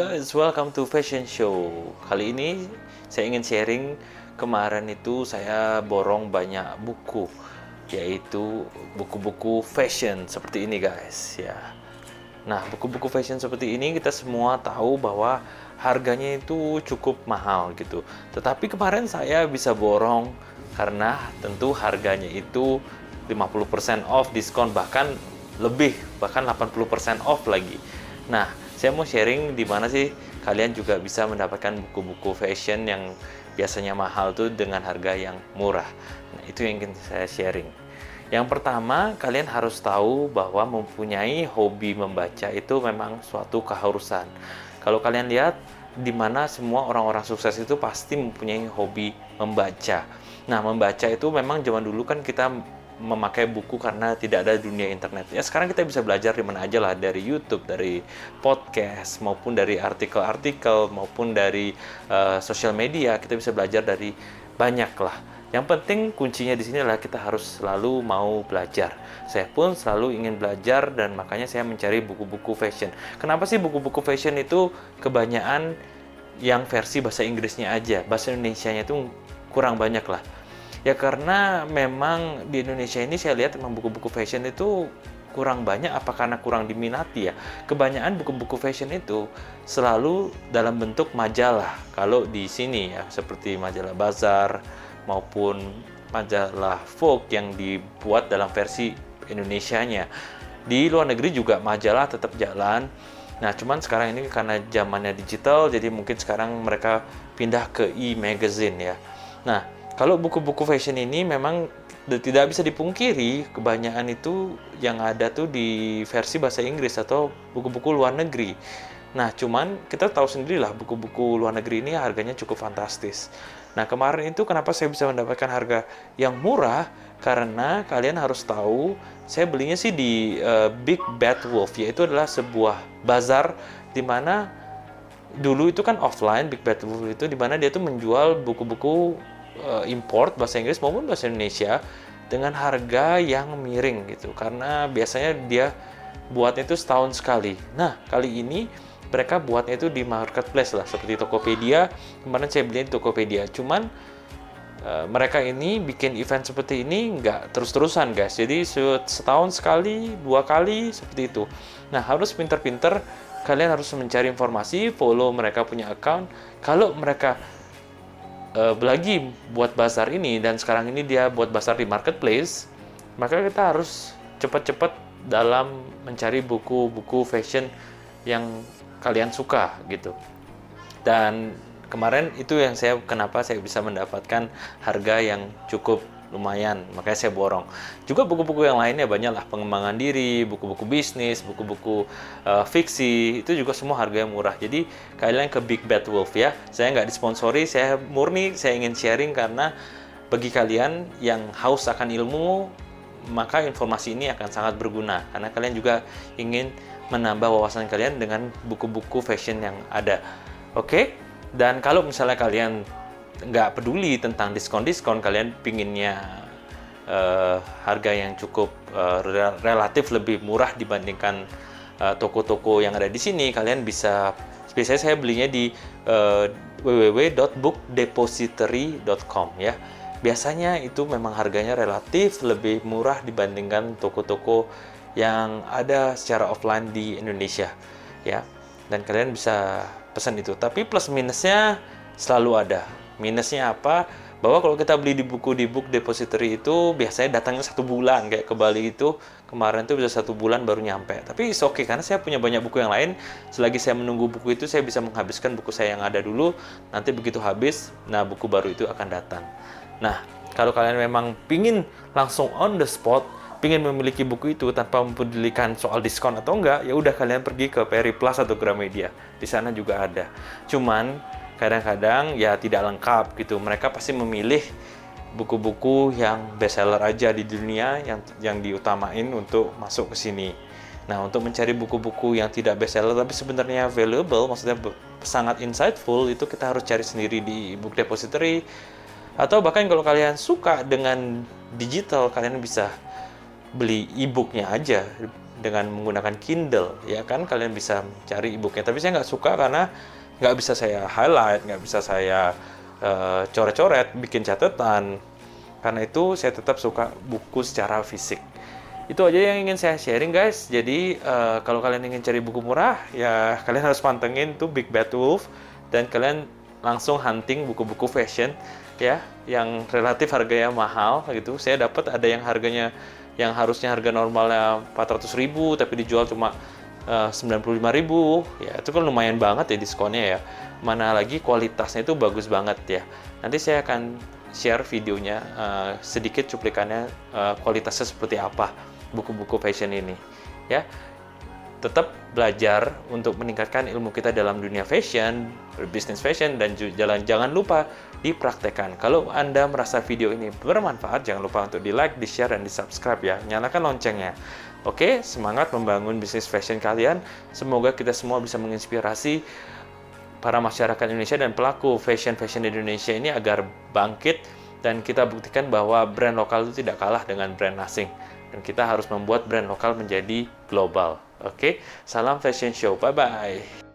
guys, welcome to Fashion Show. Kali ini saya ingin sharing kemarin itu saya borong banyak buku yaitu buku-buku fashion seperti ini guys ya. Nah, buku-buku fashion seperti ini kita semua tahu bahwa harganya itu cukup mahal gitu. Tetapi kemarin saya bisa borong karena tentu harganya itu 50% off diskon bahkan lebih bahkan 80% off lagi. Nah, saya mau sharing di mana sih kalian juga bisa mendapatkan buku-buku fashion yang biasanya mahal tuh dengan harga yang murah. Nah, itu yang ingin saya sharing. Yang pertama, kalian harus tahu bahwa mempunyai hobi membaca itu memang suatu keharusan. Kalau kalian lihat di mana semua orang-orang sukses itu pasti mempunyai hobi membaca. Nah, membaca itu memang zaman dulu kan kita memakai buku karena tidak ada dunia internet. Ya sekarang kita bisa belajar di mana aja lah dari YouTube, dari podcast maupun dari artikel-artikel maupun dari uh, sosial media kita bisa belajar dari banyak lah. Yang penting kuncinya di sini adalah kita harus selalu mau belajar. Saya pun selalu ingin belajar dan makanya saya mencari buku-buku fashion. Kenapa sih buku-buku fashion itu kebanyakan yang versi bahasa Inggrisnya aja, bahasa Indonesia-nya itu kurang banyak lah Ya karena memang di Indonesia ini saya lihat memang buku-buku fashion itu kurang banyak apa karena kurang diminati ya. Kebanyakan buku-buku fashion itu selalu dalam bentuk majalah. Kalau di sini ya seperti majalah Bazar maupun majalah Vogue yang dibuat dalam versi Indonesianya. Di luar negeri juga majalah tetap jalan. Nah, cuman sekarang ini karena zamannya digital, jadi mungkin sekarang mereka pindah ke e-magazine ya. Nah, kalau buku-buku fashion ini memang tidak bisa dipungkiri kebanyakan itu yang ada tuh di versi bahasa Inggris atau buku-buku luar negeri. Nah, cuman kita tahu sendirilah buku-buku luar negeri ini harganya cukup fantastis. Nah, kemarin itu kenapa saya bisa mendapatkan harga yang murah? Karena kalian harus tahu, saya belinya sih di uh, Big Bad Wolf, yaitu adalah sebuah bazar di mana dulu itu kan offline Big Bad Wolf itu di mana dia tuh menjual buku-buku uh, import bahasa Inggris maupun bahasa Indonesia dengan harga yang miring gitu. Karena biasanya dia buatnya itu setahun sekali. Nah kali ini mereka buatnya itu di marketplace lah seperti Tokopedia. Kemarin saya beli di Tokopedia. Cuman uh, mereka ini bikin event seperti ini nggak terus-terusan guys. Jadi setahun sekali dua kali seperti itu. Nah harus pinter-pinter. Kalian harus mencari informasi follow mereka punya account. Kalau mereka uh, lagi buat bazar ini dan sekarang ini dia buat bazar di marketplace, maka kita harus cepat-cepat dalam mencari buku-buku fashion yang kalian suka gitu. Dan kemarin itu yang saya kenapa saya bisa mendapatkan harga yang cukup lumayan makanya saya borong. Juga buku-buku yang lainnya banyak lah pengembangan diri buku-buku bisnis buku-buku uh, fiksi itu juga semua harganya murah. Jadi kalian ke Big Bad Wolf ya. Saya nggak disponsori saya murni saya ingin sharing karena bagi kalian yang haus akan ilmu maka informasi ini akan sangat berguna. Karena kalian juga ingin menambah wawasan kalian dengan buku-buku fashion yang ada. Oke? Okay? dan kalau misalnya kalian nggak peduli tentang diskon-diskon kalian pinginnya uh, harga yang cukup uh, relatif lebih murah dibandingkan eh, toko-toko uh, yang ada di sini kalian bisa biasanya saya belinya di uh, www.bookdepository.com ya. Biasanya itu memang harganya relatif lebih murah dibandingkan toko-toko yang ada secara offline di Indonesia ya. Dan kalian bisa pesan itu. Tapi plus minusnya selalu ada Minusnya apa? Bahwa kalau kita beli di buku di book depository itu biasanya datangnya satu bulan kayak ke Bali itu kemarin tuh bisa satu bulan baru nyampe. Tapi oke okay, karena saya punya banyak buku yang lain. Selagi saya menunggu buku itu saya bisa menghabiskan buku saya yang ada dulu. Nanti begitu habis, nah buku baru itu akan datang. Nah kalau kalian memang pingin langsung on the spot, pingin memiliki buku itu tanpa mempedulikan soal diskon atau enggak, ya udah kalian pergi ke Peri Plus atau Gramedia. Di sana juga ada. Cuman kadang-kadang ya tidak lengkap gitu. Mereka pasti memilih buku-buku yang bestseller aja di dunia yang yang diutamain untuk masuk ke sini. Nah, untuk mencari buku-buku yang tidak bestseller tapi sebenarnya valuable, maksudnya sangat insightful, itu kita harus cari sendiri di book depository. Atau bahkan kalau kalian suka dengan digital, kalian bisa beli e-booknya aja dengan menggunakan Kindle ya kan kalian bisa cari e-booknya tapi saya nggak suka karena nggak bisa saya highlight nggak bisa saya uh, coret-coret bikin catatan. Karena itu saya tetap suka buku secara fisik. Itu aja yang ingin saya sharing guys. Jadi uh, kalau kalian ingin cari buku murah ya kalian harus pantengin tuh Big Bad Wolf. Dan kalian langsung hunting buku-buku fashion ya yang relatif harganya mahal gitu. Saya dapat ada yang harganya yang harusnya harga normalnya 400 ribu tapi dijual cuma uh, 95 ribu ya itu kan lumayan banget ya diskonnya ya mana lagi kualitasnya itu bagus banget ya nanti saya akan share videonya uh, sedikit cuplikannya uh, kualitasnya seperti apa buku-buku fashion ini ya tetap belajar untuk meningkatkan ilmu kita dalam dunia fashion, bisnis fashion, dan jalan jangan lupa dipraktekkan. Kalau Anda merasa video ini bermanfaat, jangan lupa untuk di like, di share, dan di subscribe ya. Nyalakan loncengnya. Oke, semangat membangun bisnis fashion kalian. Semoga kita semua bisa menginspirasi para masyarakat Indonesia dan pelaku fashion-fashion di Indonesia ini agar bangkit dan kita buktikan bahwa brand lokal itu tidak kalah dengan brand asing. Dan kita harus membuat brand lokal menjadi global. Oke, salam fashion show. Bye bye.